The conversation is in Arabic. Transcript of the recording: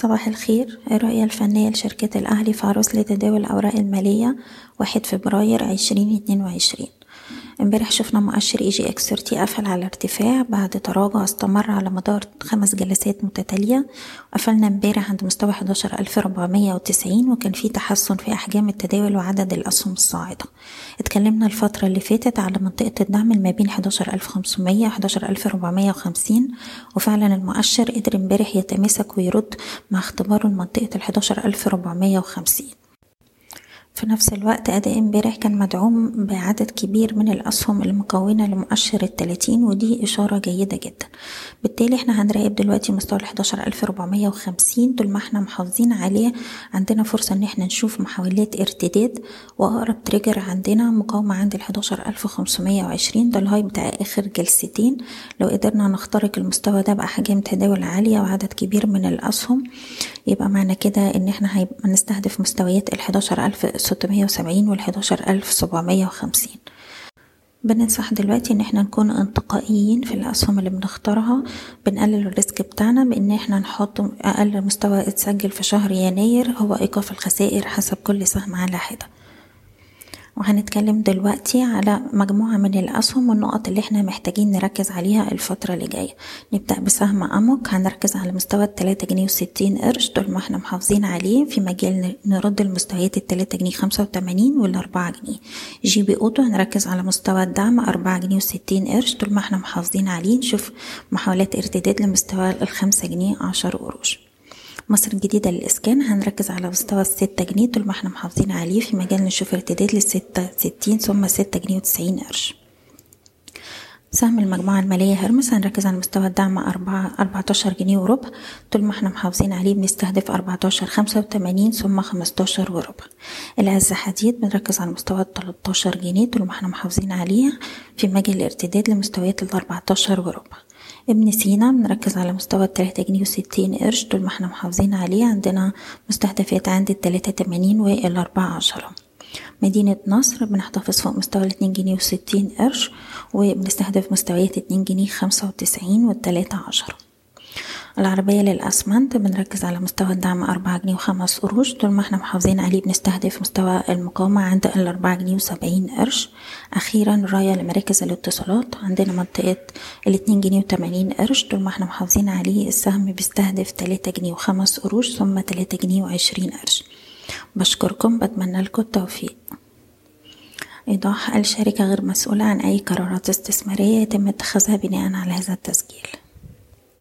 صباح الخير. الرؤية الفنية لشركة الأهلي في عروس لتداول الأوراق المالية واحد فبراير عشرين اتنين وعشرين. امبارح شفنا مؤشر EGX 30 قفل على ارتفاع بعد تراجع استمر على مدار خمس جلسات متتالية. قفلنا امبارح عند مستوى 11490 وكان في تحسن في أحجام التداول وعدد الأسهم الصاعدة. اتكلمنا الفترة اللي فاتت على منطقة الدعم ما بين 11500 و 11450 وفعلا المؤشر قدر امبارح يتماسك ويرد مع اختباره لمنطقة ال 11450 في نفس الوقت أداء امبارح كان مدعوم بعدد كبير من الأسهم المكونة لمؤشر التلاتين ودي إشارة جيدة جدا. بالتالي إحنا هنراقب دلوقتي مستوى ربعمية وخمسين طول ما إحنا محافظين عليه. عندنا فرصة إن إحنا نشوف محاولات ارتداد وأقرب تريجر عندنا مقاومة عند خمسمية وعشرين. ده ال high بتاع آخر جلستين. لو قدرنا نخترق المستوى ده بأحجام تداول عالية وعدد كبير من الأسهم. يبقى معنى كده إن إحنا هيبقى نستهدف مستويات والحداشر ألف سبعمية وخمسين. بننصح دلوقتي إن إحنا نكون انتقائيين في الأسهم اللي بنختارها. بنقلل ال risk بتاعنا بإن إحنا نحط أقل مستوى اتسجل في شهر يناير هو إيقاف الخسائر حسب كل سهم على حدة. وهنتكلم دلوقتي على مجموعة من الأسهم والنقط اللي إحنا محتاجين نركز عليها الفترة اللي جاية. نبدأ بسهم AMOC هنركز على مستوى التلاتة جنيه وستين قرش طول ما إحنا محافظين عليه. في مجال نرد المستويات التلاتة جنيه خمسة وتمانين والأربعة جنيه. GB Auto هنركز على مستوى الدعم أربعة جنيه وستين قرش طول ما إحنا محافظين عليه. نشوف محاولات ارتداد لمستوى الخمسة جنيه عشر قروش. مصر الجديدة للإسكان. هنركز على مستوى الستة جنيه طول ما إحنا محافظين عليه في مجال نشوف ارتداد للستة ستين ثم ستة جنيه وتسعين قرش. سهم المجموعة المالية هرمس. هنركز على مستوى الدعم أربعة أربعتاشر جنيه وربع. طول ما إحنا محافظين عليه بنستهدف أربعتاشر خمسة وتمانين ثم خمستاشر وربع. العز حديد بنركز على مستوى التلاتاشر جنيه طول ما إحنا محافظين عليه في مجال الارتداد لمستويات الأربعتاشر وربع. ابن سينا بنركز على مستوى التلاتة جنيه وستين قرش طول ما إحنا محافظين عليه عندنا مستهدفات عند التلاتة تمانين والأربعة عشرة. مدينة نصر بنحتفظ فوق مستوى الاتنين جنيه وستين قرش وبنستهدف مستويات اتنين جنيه خمسة وتسعين والتلاتة عشرة. العربية للأسمنت بنركز على مستوى الدعم أربعة جنيه وخمس قروش. طول ما إحنا محافظين عليه بنستهدف مستوى المقاومة عند الأربعة جنيه وسبعين قرش. أخيرا راية لمراكز الاتصالات عندنا منطقة الاتنين جنيه وتمانين قرش. طول ما إحنا محافظين عليه السهم بيستهدف تلاتة جنيه وخمس قروش ثم تلاتة جنيه وعشرين قرش. بشكركم بتمنى لكم التوفيق. إيضاح الشركة غير مسؤولة عن أي قرارات استثمارية يتم اتخاذها بناء على هذا التسجيل.